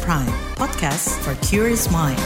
Prime, podcast for curious mind.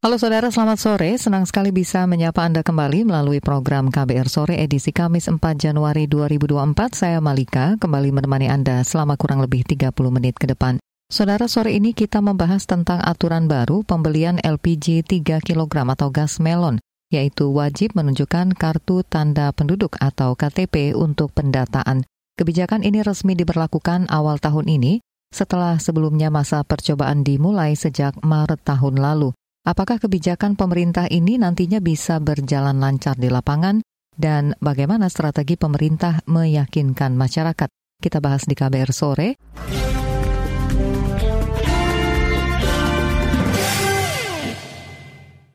Halo saudara, selamat sore. Senang sekali bisa menyapa Anda kembali melalui program KBR Sore edisi Kamis 4 Januari 2024. Saya Malika, kembali menemani Anda selama kurang lebih 30 menit ke depan. Saudara, sore ini kita membahas tentang aturan baru pembelian LPG 3 kg atau gas melon, yaitu wajib menunjukkan kartu tanda penduduk atau KTP untuk pendataan. Kebijakan ini resmi diberlakukan awal tahun ini, setelah sebelumnya masa percobaan dimulai sejak Maret tahun lalu. Apakah kebijakan pemerintah ini nantinya bisa berjalan lancar di lapangan dan bagaimana strategi pemerintah meyakinkan masyarakat? Kita bahas di KBR sore.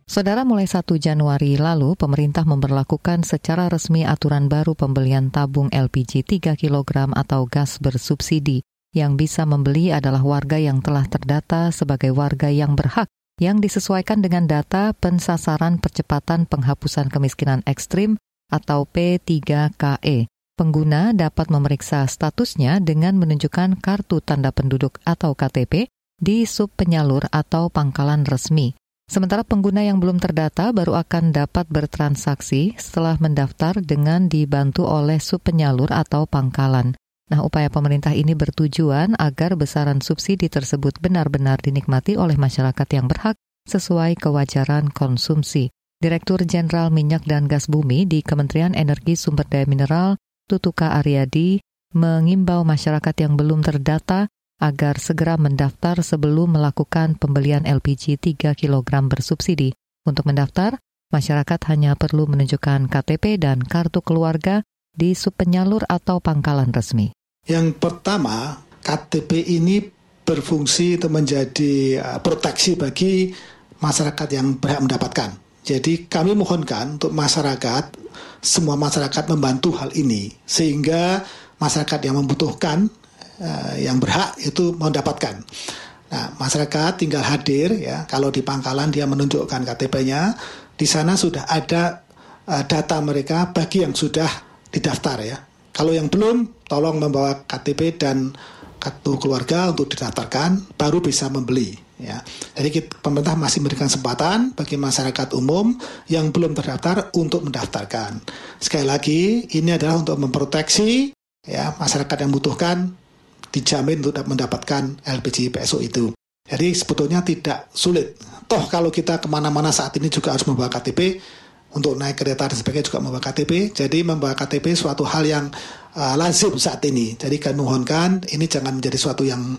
Saudara, mulai 1 Januari lalu, pemerintah memperlakukan secara resmi aturan baru pembelian tabung LPG 3 kg atau gas bersubsidi. Yang bisa membeli adalah warga yang telah terdata sebagai warga yang berhak yang disesuaikan dengan data pensasaran percepatan penghapusan kemiskinan ekstrim atau P3KE. Pengguna dapat memeriksa statusnya dengan menunjukkan kartu tanda penduduk atau KTP di sub penyalur atau pangkalan resmi. Sementara pengguna yang belum terdata baru akan dapat bertransaksi setelah mendaftar dengan dibantu oleh sub penyalur atau pangkalan. Nah, upaya pemerintah ini bertujuan agar besaran subsidi tersebut benar-benar dinikmati oleh masyarakat yang berhak sesuai kewajaran konsumsi. Direktur Jenderal Minyak dan Gas Bumi di Kementerian Energi Sumber Daya Mineral, Tutuka Aryadi, mengimbau masyarakat yang belum terdata agar segera mendaftar sebelum melakukan pembelian LPG 3 kg bersubsidi. Untuk mendaftar, masyarakat hanya perlu menunjukkan KTP dan kartu keluarga di subpenyalur atau pangkalan resmi. Yang pertama, KTP ini berfungsi untuk menjadi uh, proteksi bagi masyarakat yang berhak mendapatkan. Jadi kami mohonkan untuk masyarakat, semua masyarakat membantu hal ini sehingga masyarakat yang membutuhkan, uh, yang berhak itu mendapatkan. Nah, masyarakat tinggal hadir ya. Kalau di pangkalan dia menunjukkan KTP-nya, di sana sudah ada uh, data mereka bagi yang sudah didaftar ya. Kalau yang belum, tolong membawa KTP dan kartu keluarga untuk didaftarkan, baru bisa membeli. Ya, jadi kita, pemerintah masih memberikan kesempatan bagi masyarakat umum yang belum terdaftar untuk mendaftarkan. Sekali lagi, ini adalah untuk memproteksi ya masyarakat yang membutuhkan dijamin untuk mendapatkan LPG PSO itu. Jadi sebetulnya tidak sulit. Toh kalau kita ke mana-mana saat ini juga harus membawa KTP, untuk naik kereta dan sebagainya juga membawa KTP. Jadi membawa KTP suatu hal yang uh, lazim saat ini. Jadi kami mohonkan ini jangan menjadi suatu yang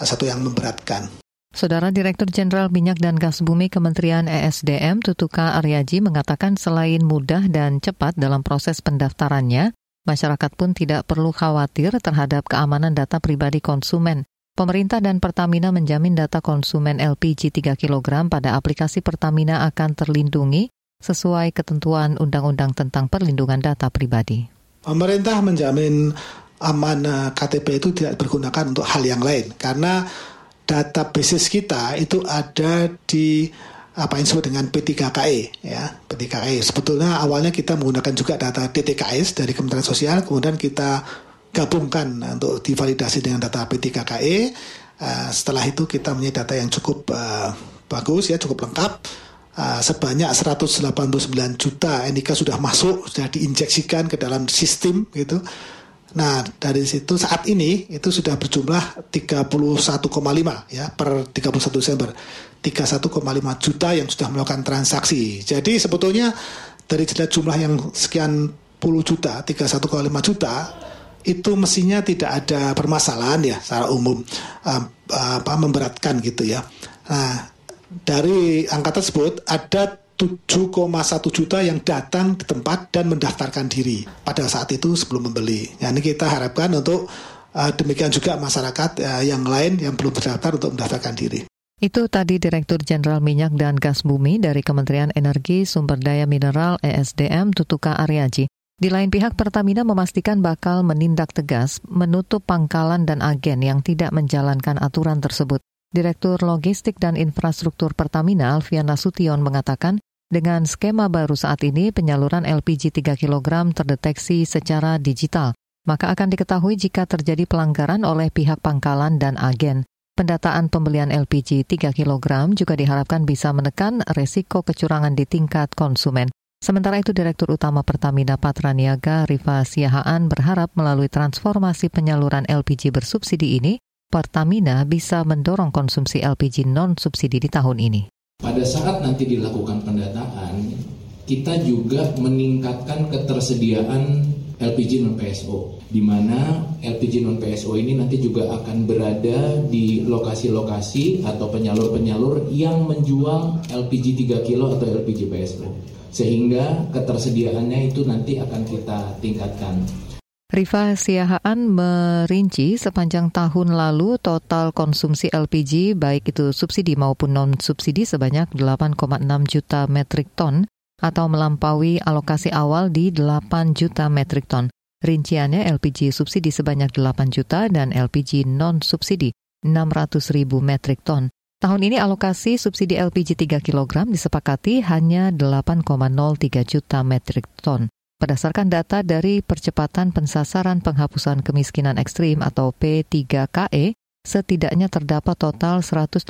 uh, satu yang memberatkan. Saudara Direktur Jenderal Minyak dan Gas Bumi Kementerian ESDM Tutuka Aryaji mengatakan selain mudah dan cepat dalam proses pendaftarannya, masyarakat pun tidak perlu khawatir terhadap keamanan data pribadi konsumen. Pemerintah dan Pertamina menjamin data konsumen LPG 3 kg pada aplikasi Pertamina akan terlindungi sesuai ketentuan Undang-Undang tentang Perlindungan Data Pribadi. Pemerintah menjamin aman eh, KTP itu tidak digunakan untuk hal yang lain karena data basis kita itu ada di apa yang disebut dengan P3KE ya P3KE sebetulnya awalnya kita menggunakan juga data DTKS dari Kementerian Sosial kemudian kita gabungkan untuk divalidasi dengan data P3KE uh, setelah itu kita punya data yang cukup uh, bagus ya cukup lengkap uh, sebanyak 189 juta NIK sudah masuk, sudah diinjeksikan ke dalam sistem gitu. Nah, dari situ saat ini itu sudah berjumlah 31,5 ya per 31 Desember. 31,5 juta yang sudah melakukan transaksi. Jadi sebetulnya dari jumlah yang sekian puluh juta, 31,5 juta itu mestinya tidak ada permasalahan ya secara umum uh, apa memberatkan gitu ya. Nah, dari angka tersebut ada 7,1 juta yang datang di tempat dan mendaftarkan diri pada saat itu sebelum membeli. Ya, ini kita harapkan untuk uh, demikian juga masyarakat uh, yang lain yang belum terdaftar untuk mendaftarkan diri. Itu tadi Direktur Jenderal Minyak dan Gas Bumi dari Kementerian Energi Sumber Daya Mineral ESDM Tutuka Aryaji. Di lain pihak, Pertamina memastikan bakal menindak tegas menutup pangkalan dan agen yang tidak menjalankan aturan tersebut. Direktur Logistik dan Infrastruktur Pertamina Alfian Nasution mengatakan, dengan skema baru saat ini penyaluran LPG 3 kg terdeteksi secara digital. maka akan diketahui jika terjadi pelanggaran oleh pihak pangkalan dan agen. Pendataan pembelian LPG 3 kg juga diharapkan bisa menekan resiko kecurangan di tingkat konsumen. Sementara itu, Direktur Utama Pertamina Patraniaga Riva Siahaan berharap melalui transformasi penyaluran LPG bersubsidi ini, Pertamina bisa mendorong konsumsi LPG non-subsidi di tahun ini. Pada saat nanti dilakukan pendataan, kita juga meningkatkan ketersediaan LPG non PSO, di mana LPG non PSO ini nanti juga akan berada di lokasi-lokasi atau penyalur-penyalur yang menjual LPG 3 kilo atau LPG PSO, sehingga ketersediaannya itu nanti akan kita tingkatkan. Rifa Siahaan merinci sepanjang tahun lalu total konsumsi LPG baik itu subsidi maupun non-subsidi sebanyak 8,6 juta metrik ton atau melampaui alokasi awal di 8 juta metrik ton. Rinciannya LPG subsidi sebanyak 8 juta dan LPG non-subsidi 600 ribu metrik ton. Tahun ini alokasi subsidi LPG 3 kg disepakati hanya 8,03 juta metrik ton. Berdasarkan data dari Percepatan Pensasaran Penghapusan Kemiskinan Ekstrim atau P3KE, setidaknya terdapat total 189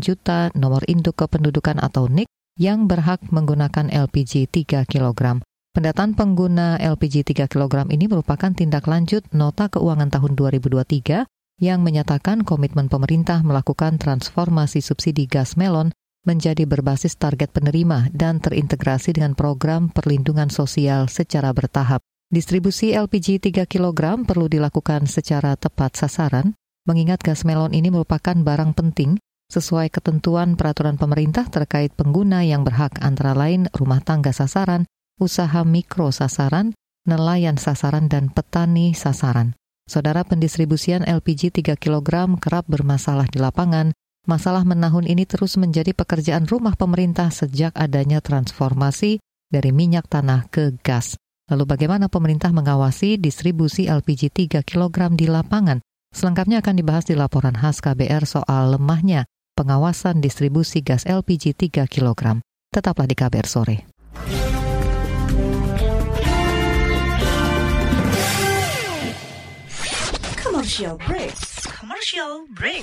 juta nomor induk kependudukan atau NIK yang berhak menggunakan LPG 3 kg. Pendataan pengguna LPG 3 kg ini merupakan tindak lanjut nota keuangan tahun 2023 yang menyatakan komitmen pemerintah melakukan transformasi subsidi gas melon menjadi berbasis target penerima dan terintegrasi dengan program perlindungan sosial secara bertahap. Distribusi LPG 3 kg perlu dilakukan secara tepat sasaran, mengingat gas melon ini merupakan barang penting sesuai ketentuan peraturan pemerintah terkait pengguna yang berhak antara lain rumah tangga sasaran, usaha mikro sasaran, nelayan sasaran, dan petani sasaran. Saudara pendistribusian LPG 3 kg kerap bermasalah di lapangan. Masalah menahun ini terus menjadi pekerjaan rumah pemerintah sejak adanya transformasi dari minyak tanah ke gas. Lalu bagaimana pemerintah mengawasi distribusi LPG 3 kg di lapangan? Selengkapnya akan dibahas di laporan khas KBR soal lemahnya pengawasan distribusi gas LPG 3 kg. Tetaplah di KBR sore. Commercial break. Commercial break.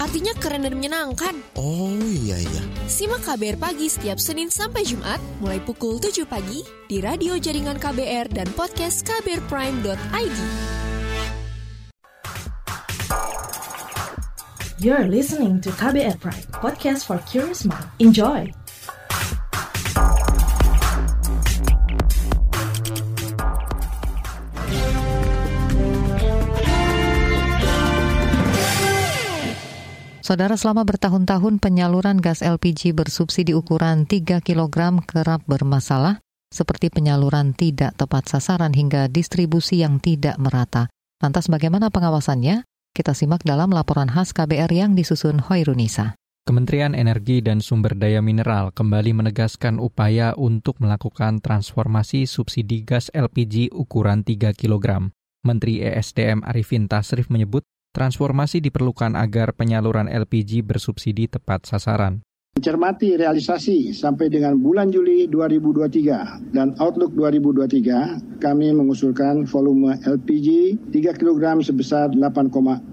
Artinya keren dan menyenangkan. Oh iya iya. Simak KBR Pagi setiap Senin sampai Jumat, mulai pukul 7 pagi, di radio jaringan KBR dan podcast kbrprime.id. You're listening to KBR Pride, podcast for curious mind. Enjoy! Saudara selama bertahun-tahun penyaluran gas LPG bersubsidi ukuran 3 kg kerap bermasalah, seperti penyaluran tidak tepat sasaran hingga distribusi yang tidak merata. Lantas bagaimana pengawasannya? Kita simak dalam laporan khas KBR yang disusun Hoirunisa. Kementerian Energi dan Sumber Daya Mineral kembali menegaskan upaya untuk melakukan transformasi subsidi gas LPG ukuran 3 kg. Menteri ESDM Arifin Tasrif menyebut Transformasi diperlukan agar penyaluran LPG bersubsidi tepat sasaran. Mencermati realisasi sampai dengan bulan Juli 2023 dan Outlook 2023, kami mengusulkan volume LPG 3 kg sebesar 8,03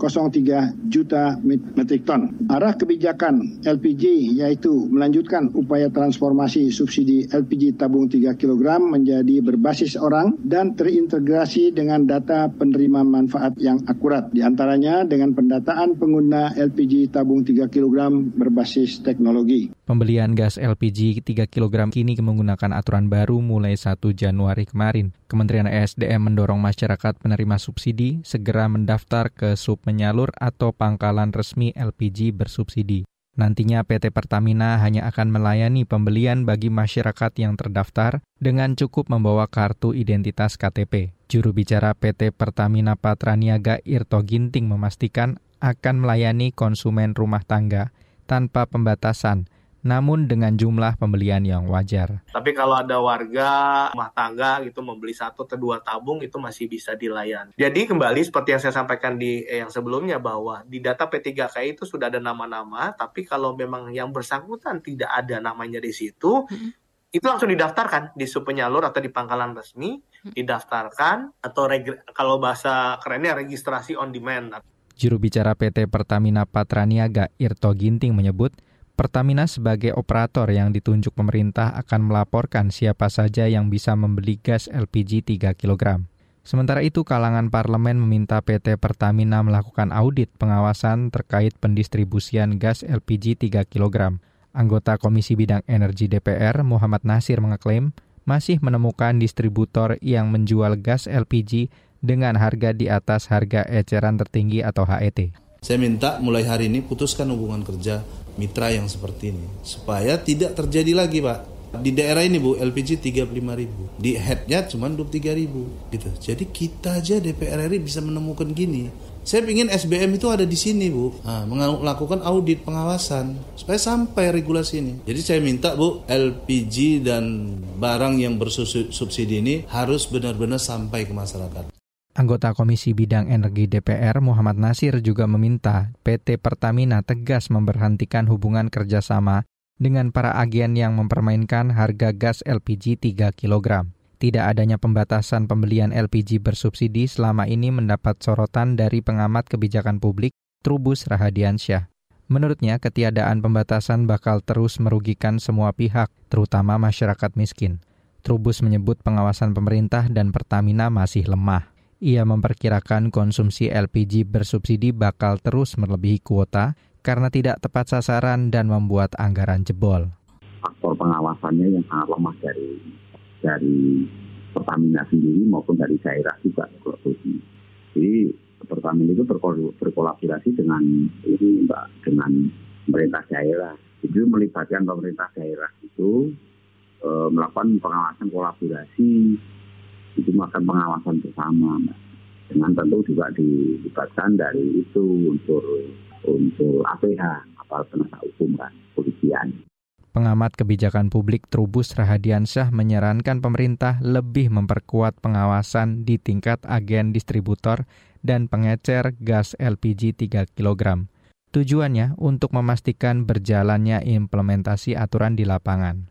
juta metrik ton. Arah kebijakan LPG yaitu melanjutkan upaya transformasi subsidi LPG tabung 3 kg menjadi berbasis orang dan terintegrasi dengan data penerima manfaat yang akurat. Di antaranya dengan pendataan pengguna LPG tabung 3 kg berbasis teknologi teknologi. Pembelian gas LPG 3 kg kini menggunakan aturan baru mulai 1 Januari kemarin. Kementerian ESDM mendorong masyarakat penerima subsidi segera mendaftar ke sub penyalur atau pangkalan resmi LPG bersubsidi. Nantinya PT Pertamina hanya akan melayani pembelian bagi masyarakat yang terdaftar dengan cukup membawa kartu identitas KTP. Juru bicara PT Pertamina Patraniaga Irto Ginting memastikan akan melayani konsumen rumah tangga tanpa pembatasan namun dengan jumlah pembelian yang wajar. Tapi kalau ada warga rumah tangga gitu membeli satu atau dua tabung itu masih bisa dilayani. Jadi kembali seperti yang saya sampaikan di eh, yang sebelumnya bahwa di data P3K itu sudah ada nama-nama, tapi kalau memang yang bersangkutan tidak ada namanya di situ, hmm. itu langsung didaftarkan di subpenyalur atau di pangkalan resmi, hmm. didaftarkan atau kalau bahasa kerennya registrasi on demand. Juru bicara PT Pertamina Patraniaga Irto Ginting menyebut, Pertamina sebagai operator yang ditunjuk pemerintah akan melaporkan siapa saja yang bisa membeli gas LPG 3 kg. Sementara itu, kalangan parlemen meminta PT Pertamina melakukan audit pengawasan terkait pendistribusian gas LPG 3 kg. Anggota Komisi Bidang Energi DPR, Muhammad Nasir mengeklaim masih menemukan distributor yang menjual gas LPG dengan harga di atas harga eceran tertinggi atau HET. Saya minta mulai hari ini putuskan hubungan kerja mitra yang seperti ini supaya tidak terjadi lagi pak. Di daerah ini bu LPG 35 ribu. Di headnya cuma 23 ribu gitu. Jadi kita aja DPR RI bisa menemukan gini. Saya ingin SBM itu ada di sini bu. Nah, melakukan audit pengawasan supaya sampai regulasi ini. Jadi saya minta bu LPG dan barang yang bersubsidi ini harus benar-benar sampai ke masyarakat Anggota Komisi Bidang Energi DPR Muhammad Nasir juga meminta PT Pertamina tegas memberhentikan hubungan kerjasama dengan para agen yang mempermainkan harga gas LPG 3 kg. Tidak adanya pembatasan pembelian LPG bersubsidi selama ini mendapat sorotan dari pengamat kebijakan publik Trubus Rahadiansyah. Menurutnya, ketiadaan pembatasan bakal terus merugikan semua pihak, terutama masyarakat miskin. Trubus menyebut pengawasan pemerintah dan Pertamina masih lemah. Ia memperkirakan konsumsi LPG bersubsidi bakal terus melebihi kuota karena tidak tepat sasaran dan membuat anggaran jebol. Faktor pengawasannya yang sangat lemah dari dari Pertamina sendiri maupun dari daerah juga. Jadi Pertamina itu berkolaborasi dengan ini mbak dengan pemerintah daerah. Itu melibatkan pemerintah daerah itu e, melakukan pengawasan kolaborasi itu melakukan pengawasan bersama dengan tentu juga dilibatkan dari itu unsur unsur APH atau penasihat hukum kan polisian. Pengamat kebijakan publik Trubus Rahadiansyah menyarankan pemerintah lebih memperkuat pengawasan di tingkat agen distributor dan pengecer gas LPG 3 kg. Tujuannya untuk memastikan berjalannya implementasi aturan di lapangan.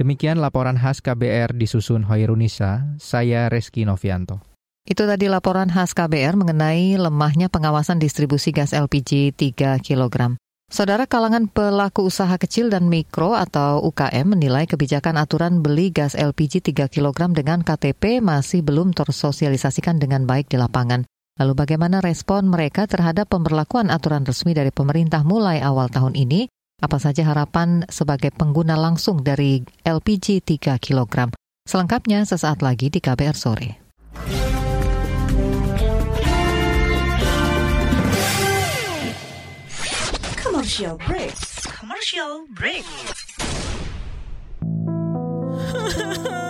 Demikian laporan khas KBR disusun Hoirunisa, saya Reski Novianto. Itu tadi laporan khas KBR mengenai lemahnya pengawasan distribusi gas LPG 3 kg. Saudara kalangan pelaku usaha kecil dan mikro atau UKM menilai kebijakan aturan beli gas LPG 3 kg dengan KTP masih belum tersosialisasikan dengan baik di lapangan. Lalu bagaimana respon mereka terhadap pemberlakuan aturan resmi dari pemerintah mulai awal tahun ini apa saja harapan sebagai pengguna langsung dari LPG 3 kg? Selengkapnya sesaat lagi di KBR Sore. Commercial break. Commercial break.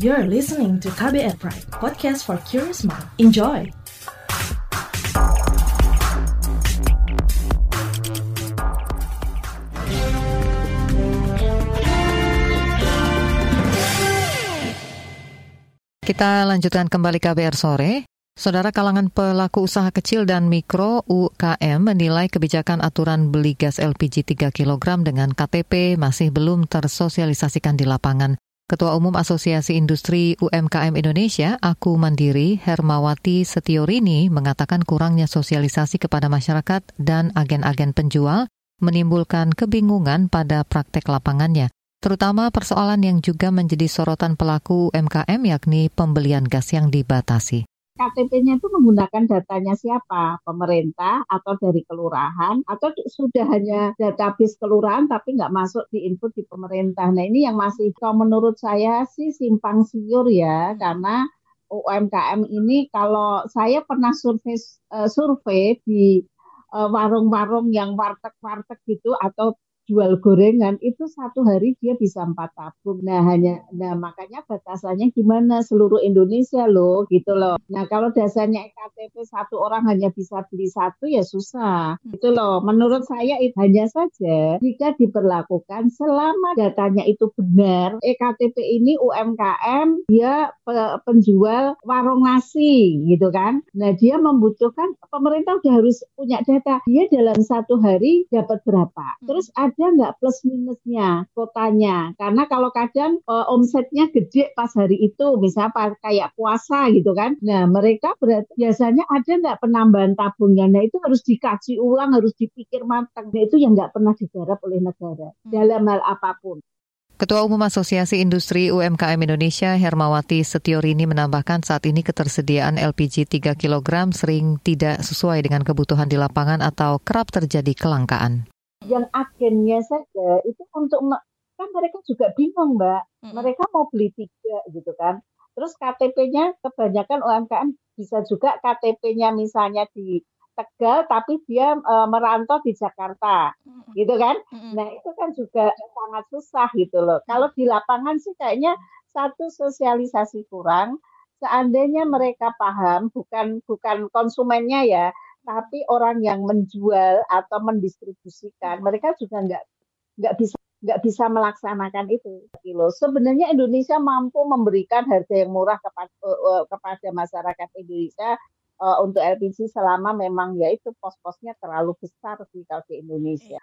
You're listening to KBR Pride, podcast for curious mind. Enjoy! Kita lanjutkan kembali KBR sore. Saudara kalangan pelaku usaha kecil dan mikro UKM menilai kebijakan aturan beli gas LPG 3 kg dengan KTP masih belum tersosialisasikan di lapangan. Ketua Umum Asosiasi Industri UMKM Indonesia, Aku Mandiri, Hermawati Setiorini, mengatakan kurangnya sosialisasi kepada masyarakat dan agen-agen penjual menimbulkan kebingungan pada praktek lapangannya, terutama persoalan yang juga menjadi sorotan pelaku UMKM yakni pembelian gas yang dibatasi. KTP-nya itu menggunakan datanya siapa? Pemerintah atau dari kelurahan atau sudah hanya database kelurahan tapi nggak masuk di input di pemerintah. Nah ini yang masih kalau menurut saya sih simpang siur ya karena UMKM ini kalau saya pernah survei uh, survei di eh, warung-warung yang warteg-warteg gitu atau jual gorengan itu satu hari dia bisa empat tabung. Nah hanya, nah makanya batasannya gimana seluruh Indonesia loh gitu loh. Nah kalau dasarnya EKTP satu orang hanya bisa beli satu ya susah gitu loh. Menurut saya itu hanya saja jika diberlakukan selama datanya itu benar. EKTP ini UMKM dia penjual warung nasi gitu kan. Nah dia membutuhkan pemerintah udah harus punya data dia dalam satu hari dapat berapa. Terus ada ada nggak plus minusnya kotanya? Karena kalau kadang uh, omsetnya gede pas hari itu, misalnya kayak puasa gitu kan. Nah mereka berarti, biasanya ada nggak penambahan tabungnya? Nah itu harus dikaji ulang, harus dipikir matang. Nah itu yang nggak pernah digarap oleh negara hmm. dalam hal apa pun. Ketua Umum Asosiasi Industri UMKM Indonesia Hermawati Setiorini menambahkan saat ini ketersediaan LPG 3 kg sering tidak sesuai dengan kebutuhan di lapangan atau kerap terjadi kelangkaan yang agennya saja itu untuk kan mereka juga bingung mbak hmm. mereka mau beli tiga gitu kan terus KTP-nya kebanyakan UMKM bisa juga KTP-nya misalnya di Tegal tapi dia e, merantau di Jakarta hmm. gitu kan hmm. nah itu kan juga sangat susah gitu loh kalau di lapangan sih kayaknya satu sosialisasi kurang seandainya mereka paham bukan bukan konsumennya ya tapi orang yang menjual atau mendistribusikan mereka juga nggak nggak bisa nggak bisa melaksanakan itu kilo. Sebenarnya Indonesia mampu memberikan harga yang murah kepada uh, kepada masyarakat Indonesia uh, untuk LPG selama memang ya itu pos-posnya terlalu besar kalau di Indonesia.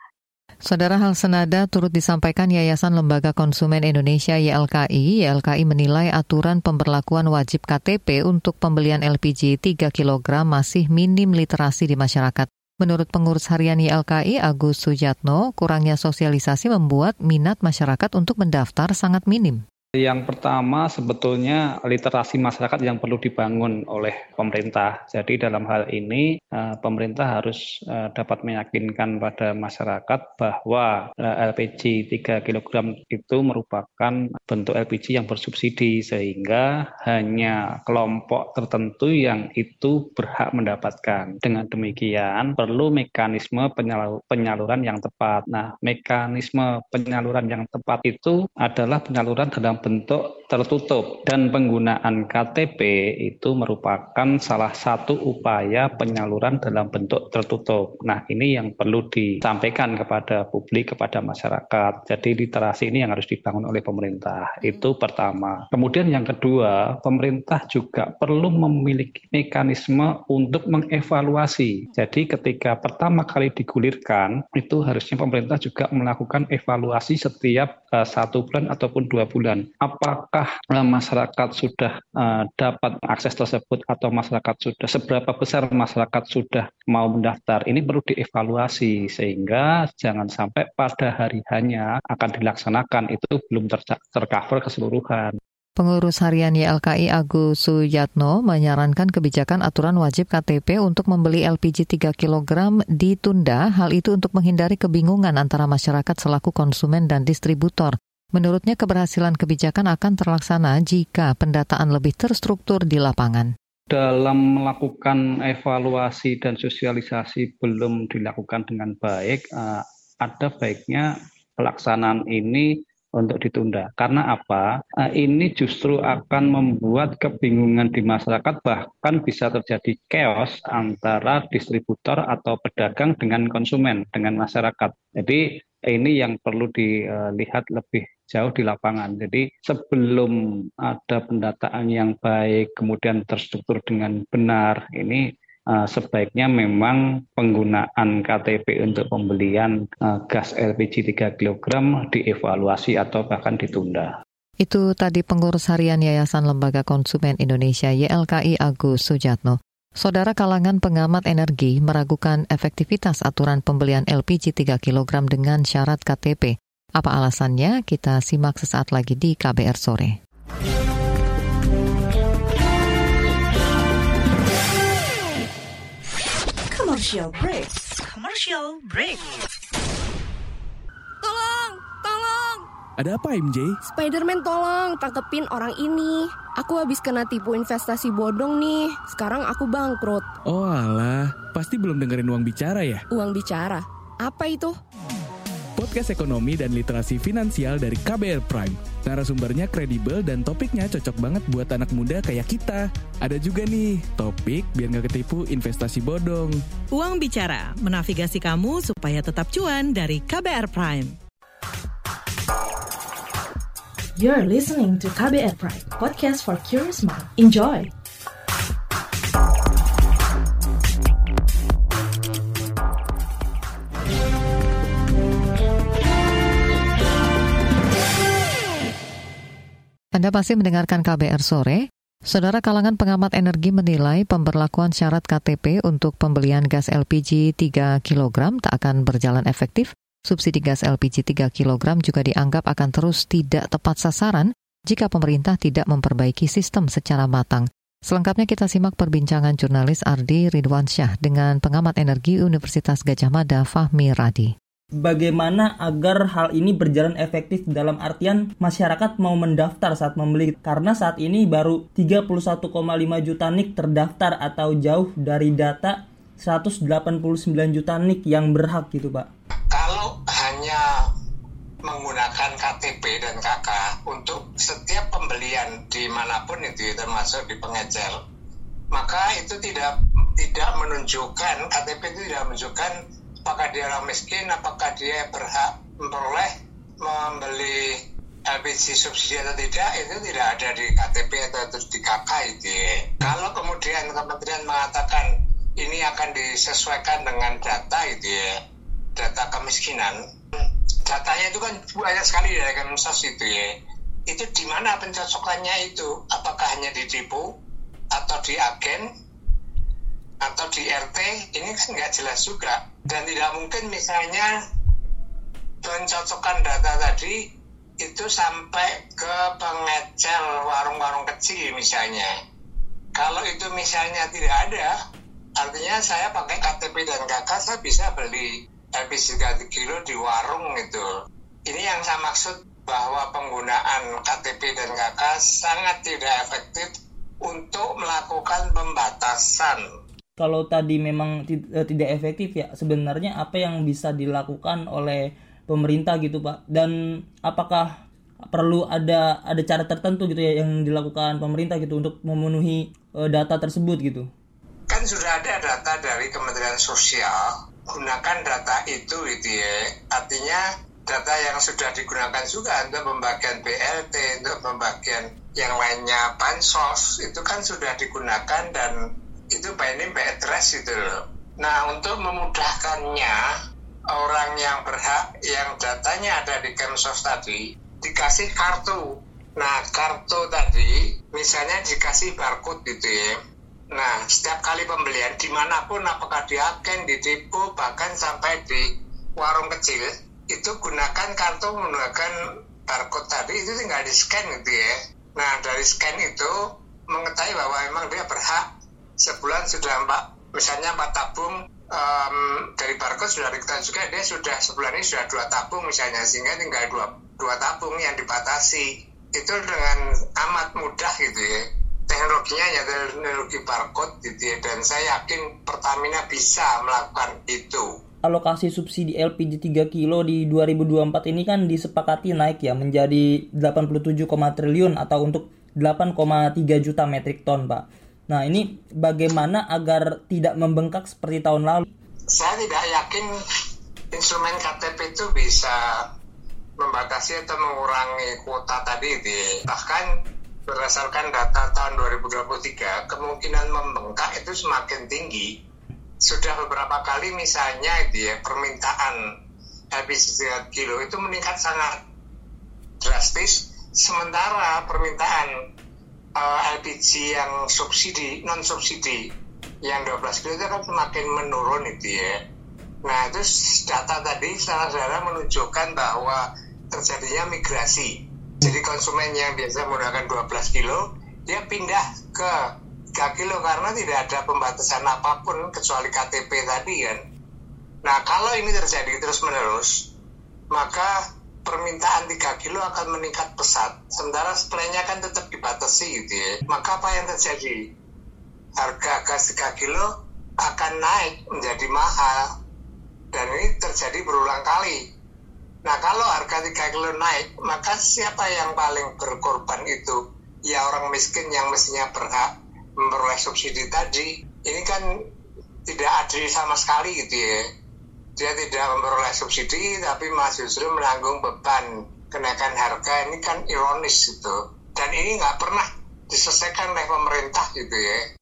Saudara hal senada turut disampaikan Yayasan Lembaga Konsumen Indonesia YLKI. YLKI menilai aturan pemberlakuan wajib KTP untuk pembelian LPG 3 kg masih minim literasi di masyarakat. Menurut pengurus harian YLKI Agus Sujatno, kurangnya sosialisasi membuat minat masyarakat untuk mendaftar sangat minim. Yang pertama sebetulnya literasi masyarakat yang perlu dibangun oleh pemerintah. Jadi dalam hal ini eh, pemerintah harus eh, dapat meyakinkan pada masyarakat bahwa LPG 3 kg itu merupakan bentuk LPG yang bersubsidi sehingga hanya kelompok tertentu yang itu berhak mendapatkan. Dengan demikian perlu mekanisme penyaluran yang tepat. Nah, mekanisme penyaluran yang tepat itu adalah penyaluran dalam bentuk tertutup dan penggunaan KTP itu merupakan salah satu upaya penyaluran dalam bentuk tertutup. Nah, ini yang perlu disampaikan kepada publik, kepada masyarakat. Jadi literasi ini yang harus dibangun oleh pemerintah. Itu pertama. Kemudian yang kedua, pemerintah juga perlu memiliki mekanisme untuk mengevaluasi. Jadi ketika pertama kali digulirkan, itu harusnya pemerintah juga melakukan evaluasi setiap uh, satu bulan ataupun dua bulan apakah uh, masyarakat sudah uh, dapat akses tersebut atau masyarakat sudah seberapa besar masyarakat sudah mau mendaftar ini perlu dievaluasi sehingga jangan sampai pada hari hanya akan dilaksanakan itu belum ter tercover keseluruhan. Pengurus harian YLKI Agus Suyatno menyarankan kebijakan aturan wajib KTP untuk membeli LPG 3 kg ditunda, hal itu untuk menghindari kebingungan antara masyarakat selaku konsumen dan distributor. Menurutnya keberhasilan kebijakan akan terlaksana jika pendataan lebih terstruktur di lapangan. Dalam melakukan evaluasi dan sosialisasi belum dilakukan dengan baik, eh, ada baiknya pelaksanaan ini untuk ditunda. Karena apa? Eh, ini justru akan membuat kebingungan di masyarakat, bahkan bisa terjadi chaos antara distributor atau pedagang dengan konsumen, dengan masyarakat. Jadi ini yang perlu dilihat lebih jauh di lapangan. Jadi sebelum ada pendataan yang baik, kemudian terstruktur dengan benar, ini uh, sebaiknya memang penggunaan KTP untuk pembelian uh, gas LPG 3 kg dievaluasi atau bahkan ditunda. Itu tadi pengurus harian Yayasan Lembaga Konsumen Indonesia YLKI Agus Sujatno. Saudara kalangan pengamat energi meragukan efektivitas aturan pembelian LPG 3 kg dengan syarat KTP. Apa alasannya? Kita simak sesaat lagi di KBR sore. Commercial break. Commercial break. Tolong, tolong. Ada apa MJ? Spiderman tolong tangkepin orang ini. Aku habis kena tipu investasi bodong nih. Sekarang aku bangkrut. Oh alah, pasti belum dengerin uang bicara ya? Uang bicara? Apa itu? Podcast ekonomi dan literasi finansial dari KBR Prime. Narasumbernya kredibel dan topiknya cocok banget buat anak muda kayak kita. Ada juga nih, topik biar nggak ketipu investasi bodong. Uang Bicara, menavigasi kamu supaya tetap cuan dari KBR Prime. You're listening to KBR Prime, podcast for curious mind. Enjoy! Anda masih mendengarkan KBR sore. Saudara kalangan pengamat energi menilai pemberlakuan syarat KTP untuk pembelian gas LPG 3 kg tak akan berjalan efektif. Subsidi gas LPG 3 kg juga dianggap akan terus tidak tepat sasaran jika pemerintah tidak memperbaiki sistem secara matang. Selengkapnya kita simak perbincangan jurnalis Ardi Ridwansyah dengan pengamat energi Universitas Gajah Mada Fahmi Radi bagaimana agar hal ini berjalan efektif dalam artian masyarakat mau mendaftar saat membeli karena saat ini baru 31,5 juta NIK terdaftar atau jauh dari data 189 juta NIK yang berhak gitu Pak. Kalau hanya menggunakan KTP dan KK untuk setiap pembelian di mana pun itu termasuk di pengecer maka itu tidak tidak menunjukkan KTP itu tidak menunjukkan apakah dia orang miskin, apakah dia berhak memperoleh membeli LPG subsidi atau tidak itu tidak ada di KTP atau di KK itu ya. Kalau kemudian kementerian mengatakan ini akan disesuaikan dengan data itu ya, data kemiskinan, datanya itu kan banyak sekali dari Kemensos itu ya. Itu di mana pencocokannya itu? Apakah hanya di depo atau di agen RT? Ini kan nggak jelas juga dan tidak mungkin misalnya pencocokkan data tadi itu sampai ke pengecer warung-warung kecil misalnya. Kalau itu misalnya tidak ada, artinya saya pakai KTP dan KK saya bisa beli LPG 3 kilo di warung itu. Ini yang saya maksud bahwa penggunaan KTP dan KK sangat tidak efektif untuk melakukan pembatasan kalau tadi memang eh, tidak efektif ya sebenarnya apa yang bisa dilakukan oleh pemerintah gitu Pak? Dan apakah perlu ada ada cara tertentu gitu ya yang dilakukan pemerintah gitu untuk memenuhi uh, data tersebut gitu? Kan sudah ada data dari Kementerian Sosial gunakan data itu gitu ya. Artinya data yang sudah digunakan juga untuk pembagian BLT untuk pembagian yang lainnya bansos itu kan sudah digunakan dan itu by name by address itu loh. Nah untuk memudahkannya orang yang berhak yang datanya ada di Kemsos tadi dikasih kartu. Nah kartu tadi misalnya dikasih barcode gitu ya. Nah setiap kali pembelian di mana pun apakah di agen, di depo bahkan sampai di warung kecil itu gunakan kartu menggunakan barcode tadi itu tinggal di scan gitu ya. Nah dari scan itu mengetahui bahwa memang dia berhak sebulan sudah empat misalnya empat tabung um, dari barcode sudah diketahui juga dia sudah sebulan ini sudah dua tabung misalnya sehingga tinggal dua dua tabung yang dibatasi. Itu dengan amat mudah gitu ya. Teknologinya ya teknologi barcode gitu ya dan saya yakin Pertamina bisa melakukan itu. Alokasi subsidi LPG 3 kilo di 2024 ini kan disepakati naik ya menjadi 87, triliun atau untuk 8,3 juta metrik ton, Pak. Nah, ini bagaimana agar tidak membengkak seperti tahun lalu? Saya tidak yakin instrumen KTP itu bisa membatasi atau mengurangi kuota tadi di bahkan berdasarkan data tahun 2023 kemungkinan membengkak itu semakin tinggi. Sudah beberapa kali misalnya itu ya permintaan LPG 3 kilo itu meningkat sangat drastis. Sementara permintaan uh, eh, LPG yang subsidi non subsidi yang 12 kilo itu kan semakin menurun itu ya nah itu data tadi saudara menunjukkan bahwa terjadinya migrasi. Jadi konsumen yang biasa menggunakan 12 kilo, dia pindah ke 3 kilo karena tidak ada pembatasan apa pun kecuali KTP tadi kan. Nah kalau ini terjadi terus-menerus, maka permintaan 3 kilo akan meningkat pesat, sementara supply-nya kan tetap dibatasi gitu ya. Maka apa yang terjadi? Harga gas 3 kilo akan naik menjadi mahal. Dan ini terjadi berulang kali Nah kalau harga 3 kilo naik, maka siapa yang paling berkorban itu? Ya orang miskin yang mestinya berhak memperoleh subsidi tadi. Ini kan tidak adil sama sekali gitu ya. Dia tidak memperoleh subsidi tapi masih justru menanggung beban kenaikan harga. Ini kan ironis gitu. Dan ini nggak pernah diselesaikan oleh pemerintah gitu ya.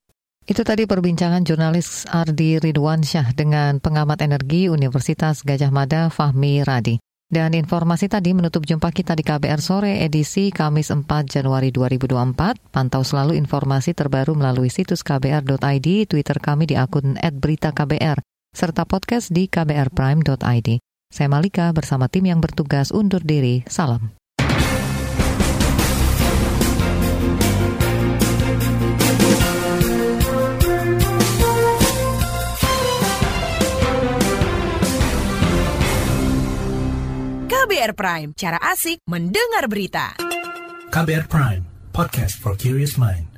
Itu tadi perbincangan jurnalis Ardi Ridwansyah dengan pengamat energi Universitas Gajah Mada Fahmi Radi. Dan informasi tadi menutup jumpa kita di KBR Sore edisi Kamis 4 Januari 2024. Pantau selalu informasi terbaru melalui situs kbr.id, Twitter kami di akun @beritaKBR, serta podcast di kbrprime.id. Saya Malika bersama tim yang bertugas undur diri. Salam. KBR Prime, cara asik mendengar berita. KBR Prime, podcast for curious mind.